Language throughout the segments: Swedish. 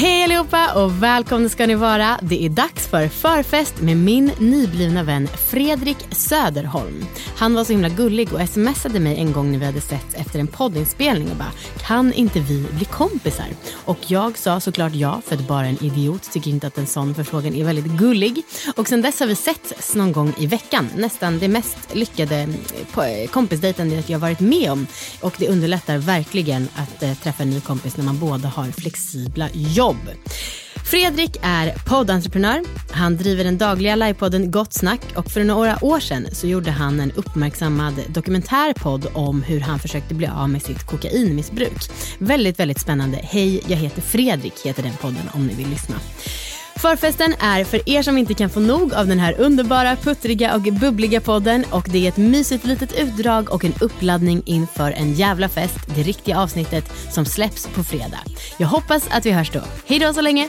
Hej allihopa och välkomna ska ni vara. Det är dags för förfest med min nyblivna vän Fredrik Söderholm. Han var så himla gullig och smsade mig en gång när vi hade sett efter en poddinspelning och bara kan inte vi bli kompisar? Och jag sa såklart ja för att bara en idiot tycker inte att en sån förfrågan är väldigt gullig. Och sen dess har vi setts någon gång i veckan. Nästan det mest lyckade eh, kompisdejtandet jag varit med om. Och det underlättar verkligen att eh, träffa en ny kompis när man båda har flexibla jobb. Fredrik är poddentreprenör. Han driver den dagliga livepodden Gott Snack och för några år sedan så gjorde han en uppmärksammad dokumentärpodd om hur han försökte bli av med sitt kokainmissbruk. Väldigt, väldigt spännande. Hej, jag heter Fredrik heter den podden om ni vill lyssna. Förfesten är för er som inte kan få nog av den här underbara, puttriga och bubbliga podden och det är ett mysigt litet utdrag och en uppladdning inför en jävla fest, det riktiga avsnittet som släpps på fredag. Jag hoppas att vi hörs då. Hej då så länge!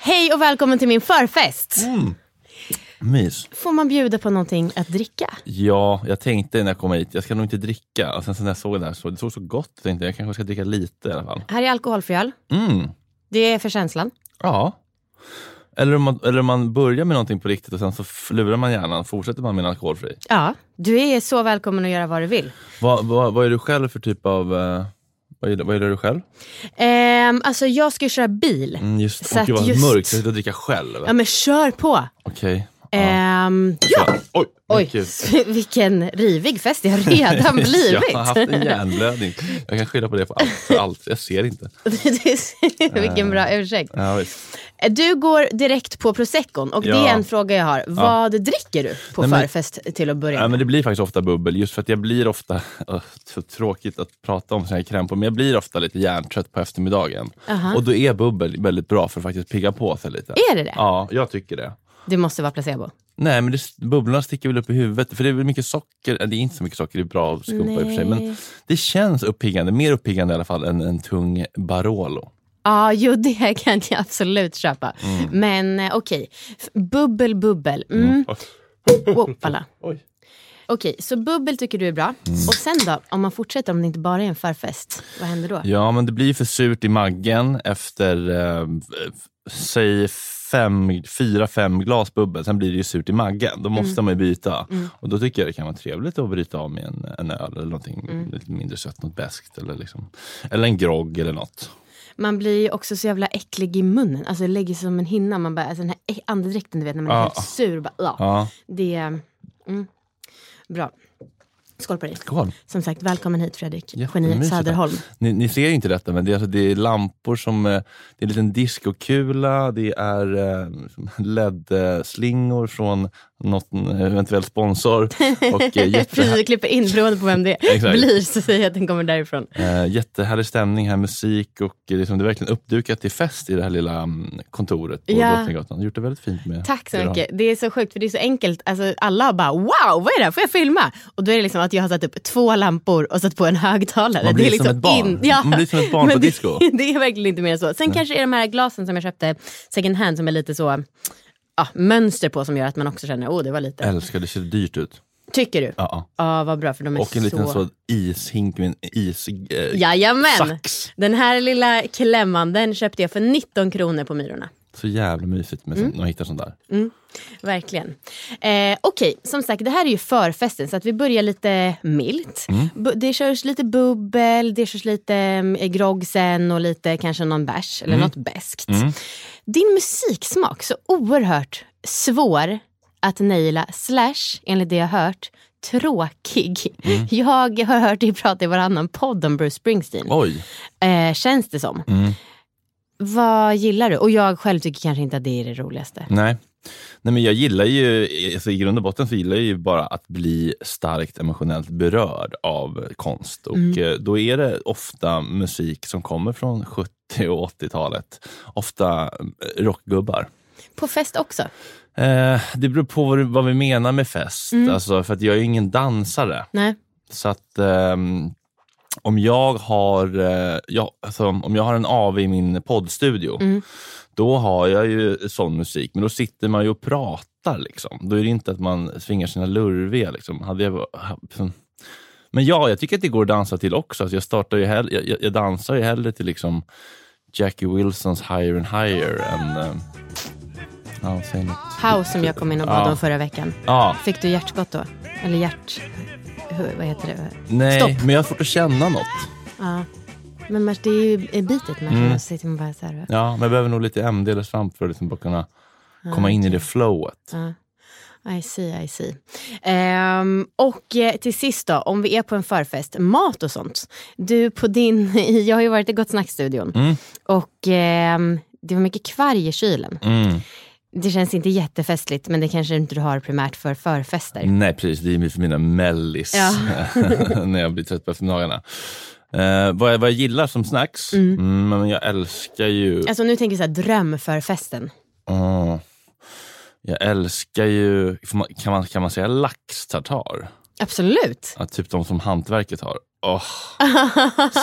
Hej och välkommen till min förfest! Mm. Mys. Får man bjuda på någonting att dricka? Ja, jag tänkte när jag kom hit, jag ska nog inte dricka. Och sen så när jag såg det här, så, det såg så gott tänkte jag kanske ska dricka lite i alla fall. Här är alkoholfri öl. Mm. Det är för känslan. Ja. Eller om, man, eller om man börjar med någonting på riktigt och sen så lurar man hjärnan, fortsätter man med en alkoholfri. Ja, du är så välkommen att göra vad du vill. Vad, vad, vad är du själv för typ av... Eh, vad, gillar, vad gillar du själv? Ehm, alltså jag ska ju köra bil. Mm, just, Så att just- mörkt, jag sitter och dricka själv. Ja men kör på! Okej. Ehm, ja! Oj, Oj, vilken rivig fest det har redan blivit. Jag har haft en hjärnblödning. Jag kan skylla på det för allt. För allt. Jag ser inte. vilken bra ursäkt. Ja. Du går direkt på proseccon och det Ja. är en fråga jag har. Vad dricker du på Nej, men- förfest till att börja Ja, med? men det blir faktiskt ofta bubbel, just för att jag blir ofta, så tråkigt att prata om såna här krämpor, men jag blir ofta lite hjärntrött på eftermiddagen. Aha. Och då är bubbel väldigt bra för att faktiskt pigga på sig lite. Är det det? Ja, jag tycker det. Det måste vara placebo. Nej, men det, bubblorna sticker väl upp i huvudet, för det är väl mycket socker, äh, det är inte så mycket socker, det är bra att skumpa i och för sig, men det känns uppiggande, mer uppiggande i alla fall än en tung Barolo. Ja, jo det kan jag absolut köpa. Mm. Men eh, okej, F- bubbel, bubbel. Mm. Wow, alla. Oj. Okej, så bubbel tycker du är bra. Mm. Och sen då, om man fortsätter, om det inte bara är en förfest, vad händer då? Ja, men det blir för surt i maggen efter, eh, säg fem, fyra, fem glas bubbel. Sen blir det ju surt i maggen. Då måste man ju byta. Och då tycker jag det kan vara trevligt att bryta av med en, en öl eller någonting lite mindre sött, något beskt eller, liksom, eller en grogg eller något. Man blir ju också så jävla äcklig i munnen. Alltså det lägger sig som en hinna. Man bara, alltså den här andedräkten du vet när man är Ja. helt sur. Bara, ja. Ja, Det mm, bra. Skål på dig. skål. Som sagt, välkommen hit Fredrik. Geni Jättemysigt. Söderholm. Ni, ni ser ju inte detta, men det är, alltså, det är lampor som... eh, Det är en liten discokula, det är eh, LED-slingor från något eh, eventuell sponsor. Och Precis, klipper in beroende på vem det blir så säger jag att den kommer därifrån. Eh, jättehärlig stämning här, musik och det liksom, det är verkligen uppdukat till fest i det här lilla mm, kontoret på Ja. Drottninggatan. Gjort det väldigt fint med Tack så det mycket. Det är så sjukt för det är så enkelt. Alltså, alla bara wow, vad är det här? Får jag filma? Och då är det liksom att jag har satt upp två lampor och satt på en högtalare. Man blir det är som liksom ett barn. Ja. Man blir som ett barn på det, disco. Det är verkligen inte mer än så. Sen kanske är de här glasen som jag köpte second hand som är lite så ja, mönster på som gör att man också känner oh det var lite. Älskar, det ser dyrt ut. Tycker du? Ja, Ja, vad bra för de är Och en så... liten så ishink med en is... Eh, Jajamän! Sax. Den här lilla klämman den köpte jag för 19 kronor på Myrorna. Så jävla mysigt med mm. när man hittar sånt där. Mm. Verkligen. Eh, Okej, okay. som sagt det här är ju förfesten så att vi börjar lite milt. Mm. Det körs lite bubbel, det körs lite eh, grogg sen och lite kanske någon bärs eller mm. något beskt. Mm. Din musiksmak, så oerhört svår att naila slash, enligt det jag hört, tråkig. Mm. Jag har hört dig prata i varannan podd om Bruce Springsteen. Oj. Eh, känns det som. Mm. Vad gillar du? Och jag själv tycker kanske inte att det är det roligaste. Nej. Nej men jag gillar ju, alltså i grund och botten så gillar jag ju bara att bli starkt emotionellt berörd av konst. Och mm. Eh, då är det ofta musik som kommer från 70 och 80-talet. Ofta eh, rockgubbar. På fest också? Eh, det beror på vad, vi menar med fest. Mm. Alltså, för jag är ingen dansare. Nej. Så att eh, om jag har eh, alltså, om jag har en AV i min poddstudio, mm. då har jag ju sån musik. Men då sitter man ju och pratar. Liksom. Då är det inte att man svingar sina lurviga. Liksom. Hade jag, liksom. Men ja, jag tycker att det går att dansa till också. Alltså jag, startar ju hell- jag, jag dansar ju hellre till liksom Jackie Wilsons Higher and Higher än eh, Ja, säg något. House som jag kom in och bad ja. om förra veckan. Ja. Fick du hjärtskott då? Eller hjärt... Vad heter det? Nej, Stopp. men jag har svårt att känna något. Ja. Men det är ju bitet med mm. sitter man bara så här. Ja, men jag behöver nog lite MD fram för att liksom bara kunna komma in i det flowet. Ja. I see, I see. Um, och eh, till sist då, om vi är på en förfest, mat och sånt. Du på din, jag har ju varit i Gott Snack-studion mm. och um, det var mycket kvarg i kylen. Mm. Det känns inte jättefestligt men det kanske inte du har primärt för förfester. Nej precis, det är för mina mellis ja. när jag blir trött på eftermiddagarna. Eh, vad, jag, vad jag gillar som snacks? Mm. Mm, men jag älskar ju... Alltså nu tänker jag så här, drömförfesten. Oh. Jag älskar ju, kan man, kan man säga laxtartar? Absolut. Ja, typ de som hantverket har. Oh,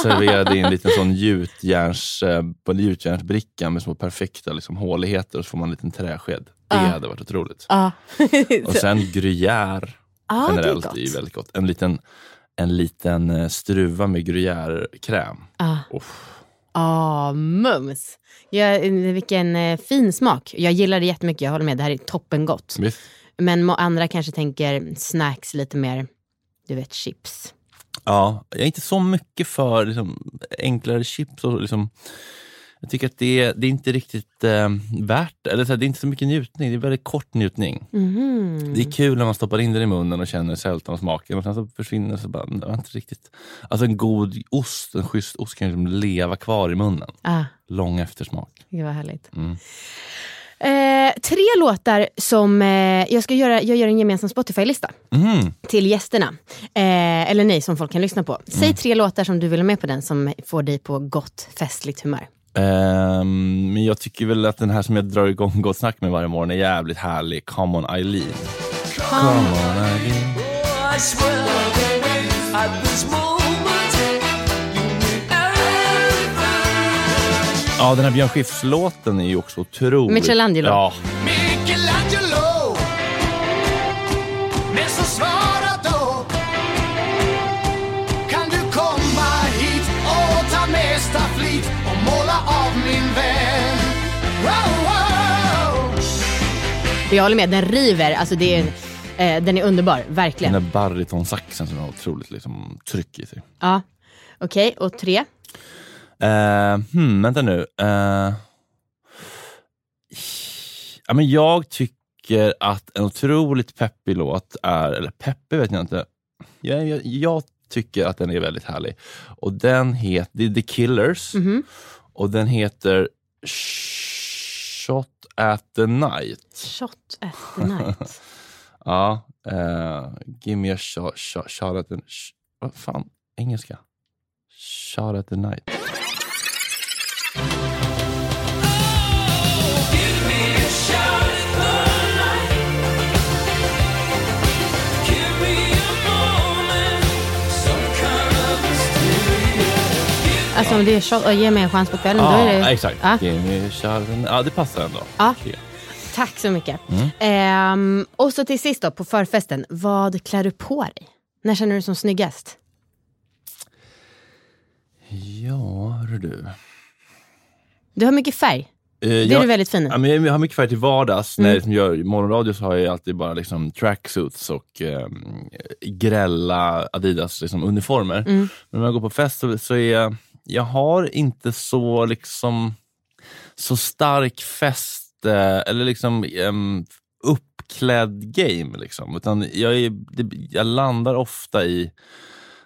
serverade i en liten sån gjutjärns, eh, på en gjutjärnsbricka med små perfekta liksom, håligheter och så får man en liten träsked. Det uh. hade varit otroligt. Uh. och sen gruyère uh, generellt är, är, ju väldigt gott. En liten, en liten eh, struva med gruyèrekräm. Ja, uh. oh, mums! Ja, vilken eh, fin smak. Jag gillar det jättemycket, jag håller med. Det här är toppengott. Visst. Men andra kanske tänker snacks lite mer, du vet chips. Ja, jag är inte så mycket för liksom, enklare chips. Och, liksom, jag tycker att det, är, det är inte riktigt eh, värt eller så här, det. är inte så mycket njutning, det är väldigt kort njutning. Mm. Det är kul när man stoppar in den i munnen och känner sältan och smaken och sen så försvinner så bara, det var inte riktigt. Alltså en god ost, en schysst ost kan liksom leva kvar i munnen. Ah. Lång eftersmak. Det var härligt. Mm. Eh, tre låtar som eh, jag ska göra, jag gör en gemensam Spotify-lista mm. till gästerna. Eh, eller nej, som folk kan lyssna på. Säg mm. tre låtar som du vill ha med på den som får dig på gott festligt humör. Um, men jag tycker väl att den här som jag drar igång Gott Snack med varje morgon är jävligt härlig. Come on Eileen. Come, Come on Eileen. Ja, den här Björn Skifs-låten är ju också otrolig. Michelangelo. Ja. Michelangelo. Men så svara då. Kan du komma hit och ta mesta flit och måla av min vän? Wow, wow. Jag håller med, den river. Alltså det är, eh, den är underbar, verkligen. Den där baritonsaxen som har otroligt liksom, tryck i sig. Ja, okej. Okay. Och tre? Uh, hmm, vänta nu. Uh, ja, men jag tycker att en otroligt peppig låt är, eller peppig vet jag inte. Jag, jag, jag tycker att den är väldigt härlig. Och den heter, det är The Killers mm -hmm. och den heter Shot at the Night. Shot at the Night. ja, uh, give me a shot, shot, shot at the... Sh, vad fan, engelska? Shot at the Night. Alltså om det är shot, ge mig en chans på kvällen, ja, då är det... exakt. Ja. ja, det passar ändå. Ja. Tack så mycket. Mm. Ehm, och så till sist då, på förfesten. Vad klär du på dig? När känner du dig som snyggast? Ja, hör du. Du har mycket färg. Eh, Det är du väldigt fin i. Ja, men jag har mycket färg till vardags. När Mm. jag liksom gör morgonradio så har jag alltid bara liksom tracksuits och eh, grälla Adidas liksom, uniformer. Mm. Men när jag går på fest så, så är jag, jag har inte så liksom så stark fest eller liksom um, uppklädd game. Liksom. Utan jag, är, det, jag landar ofta i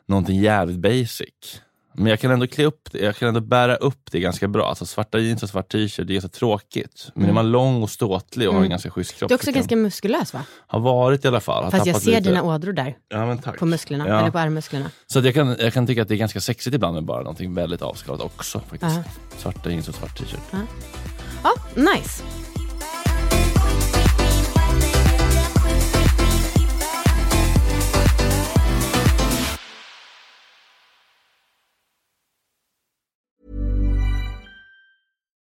någonting jävligt basic. Men jag kan ändå klä upp det, jag kan ändå bära upp det ganska bra. Alltså svarta jeans och svart t-shirt, det är ganska tråkigt. Men är man lång och ståtlig och har en ganska schysst kropp. Du är också ganska muskulös va? Har varit i alla fall. Har Fast jag ser lite. dina ådror där Ja, men tack. på musklerna, Ja. eller på armmusklerna. Så jag, kan, jag kan tycka att det är ganska sexigt ibland med bara någonting väldigt avskalat också. faktiskt. Ja. Svarta jeans och svart t-shirt. Ja, nice.